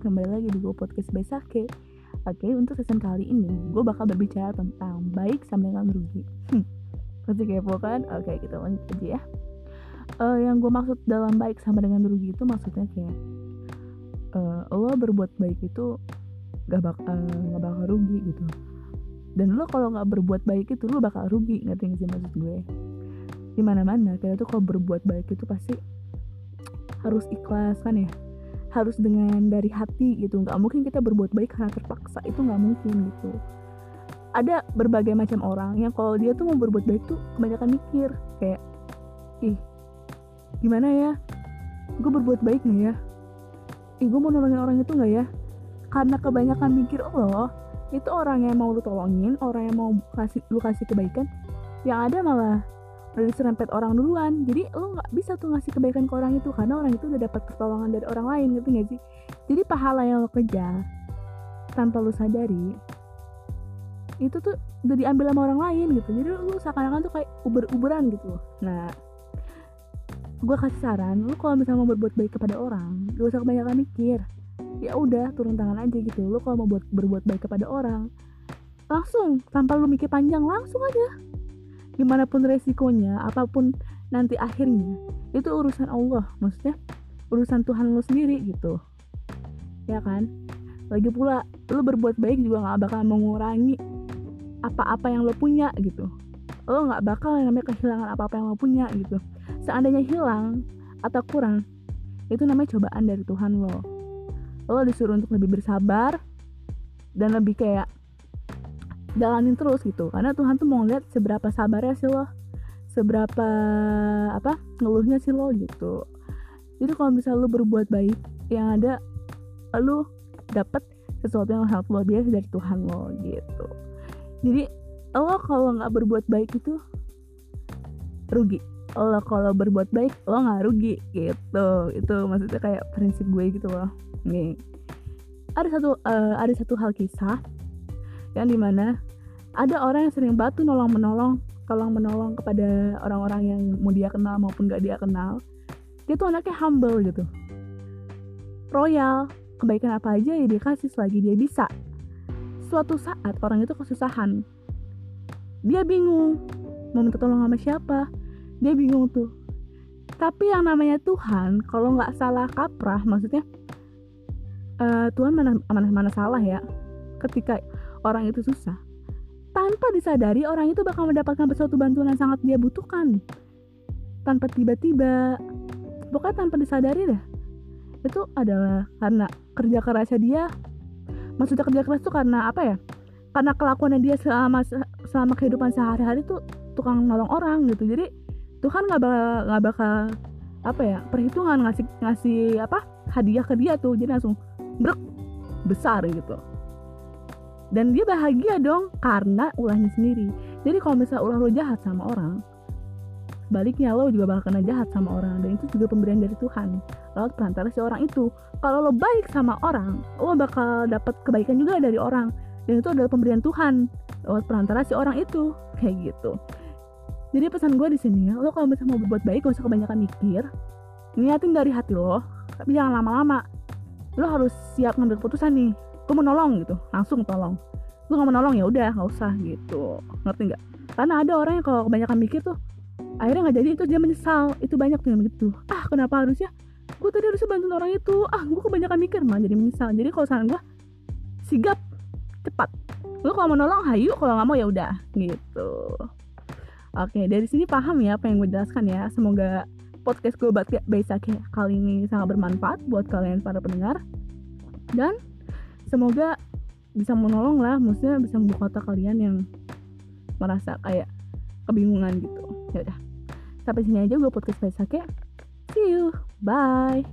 kembali lagi di gue podcast Besake Oke, untuk season kali ini gue bakal berbicara tentang baik sama dengan rugi. Hmm, Pasti kepo kan? Oke, kita lanjut aja ya. Uh, Yang gue maksud dalam baik sama dengan rugi itu maksudnya kayak uh, Lo berbuat baik itu gak, bak uh, gak bakal rugi gitu. Dan lo kalau gak berbuat baik itu lo bakal rugi Ngerti gak sih maksud gue? Di mana-mana, kita tuh kalau berbuat baik itu pasti harus ikhlas kan ya harus dengan dari hati gitu. Nggak mungkin kita berbuat baik karena terpaksa. Itu nggak mungkin gitu. Ada berbagai macam orang yang kalau dia tuh mau berbuat baik tuh kebanyakan mikir kayak ih gimana ya? Gue berbuat baik nggak ya? Ih gue mau nolongin orang itu nggak ya? Karena kebanyakan mikir oh itu orang yang mau lu tolongin orang yang mau kasih lu kasih kebaikan. Yang ada malah udah diserempet orang duluan. Jadi lo nggak bisa tuh ngasih kebaikan ke orang itu karena orang itu udah dapat pertolongan dari orang lain gitu gak sih? Jadi pahala yang lo kejar tanpa lo sadari itu tuh udah diambil sama orang lain gitu. Jadi lo seakan-akan tuh kayak uber-uberan gitu. Nah gue kasih saran lo kalau misalnya mau berbuat baik kepada orang gak usah kebanyakan mikir. Ya udah turun tangan aja gitu. Lo kalau mau buat berbuat baik kepada orang langsung tanpa lo mikir panjang langsung aja gimana pun resikonya apa pun nanti akhirnya itu urusan Allah. Maksudnya urusan Tuhan lo sendiri gitu. Ya kan? Lagi pula lo berbuat baik juga nggak bakal mengurangi apa-apa yang lo punya gitu. Lo nggak bakal namanya kehilangan apa-apa yang lo punya gitu. Seandainya hilang atau kurang itu namanya cobaan dari Tuhan lo. Lo disuruh untuk lebih bersabar dan lebih kayak jalanin terus gitu. Karena Tuhan tuh mau lihat seberapa sabarnya sih lo seberapa apa ngeluhnya sih lo gitu. Jadi kalau misalnya lo berbuat baik yang ada lo dapet sesuatu yang sangat luar biasa dari Tuhan lo gitu. Jadi lo kalau nggak berbuat baik itu rugi. Lo kalau berbuat baik lo nggak rugi gitu. Itu maksudnya kayak prinsip gue gitu loh. Nih. Ada satu uh, ada satu hal kisah yang di mana ada orang yang sering batu nolong menolong tolong menolong kepada orang-orang yang mau dia kenal maupun gak dia kenal. Dia tuh anaknya humble gitu. Royal kebaikan apa aja ya dia kasih selagi dia bisa. Suatu saat orang itu kesusahan. Dia bingung mau minta tolong sama siapa. Dia bingung tuh. Tapi yang namanya Tuhan kalau nggak salah kaprah maksudnya uh, Tuhan mana mana mana salah ya? Ketika orang itu susah tanpa disadari orang itu bakal mendapatkan suatu bantuan yang sangat dia butuhkan. Tanpa tiba-tiba pokoknya tanpa disadari deh. Itu adalah karena kerja kerasnya dia maksudnya kerja keras itu karena apa ya? Karena kelakuannya dia selama selama kehidupan sehari-hari tuh tukang nolong orang gitu. Jadi Tuhan nggak bakal nggak bakal apa ya perhitungan ngasih ngasih apa hadiah ke dia tuh. Jadi langsung brek besar gitu dan dia bahagia dong karena ulahnya sendiri. Jadi kalau misalnya ulah lo jahat sama orang baliknya lo juga bakal kena jahat sama orang. Dan itu juga pemberian dari Tuhan. Lewat perantara si orang itu. Kalau lo baik sama orang lo bakal dapat kebaikan juga dari orang. Dan itu adalah pemberian Tuhan lewat perantara si orang itu. Kayak gitu. Jadi pesan gue di sini lo kalau misalnya mau berbuat baik gak usah kebanyakan mikir. Niatin dari hati lo tapi jangan lama-lama. Lo harus siap ngambil keputusan nih gue mau nolong? gitu. Langsung tolong. Lu nggak mau nolong? Ya udah nggak usah gitu. Ngerti nggak? Karena ada orang yang kalau kebanyakan mikir tuh akhirnya nggak jadi itu dia menyesal. Itu banyak tuh yang begitu. Ah kenapa harusnya? Gue tadi harusnya bantu orang itu. Ah gue kebanyakan mikir malah jadi menyesal. Jadi kalau saran gue sigap cepat. Lu kalau mau nolong hayu. Kalau nggak mau ya udah gitu. Oke dari sini paham ya apa yang gue jelaskan ya. Semoga podcast gue buat bisa kali ini sangat bermanfaat buat kalian para pendengar. Dan semoga bisa menolong lah maksudnya bisa membuka otak kalian yang merasa kayak kebingungan gitu. Ya udah sampai sini aja gue podcast ya see you. Bye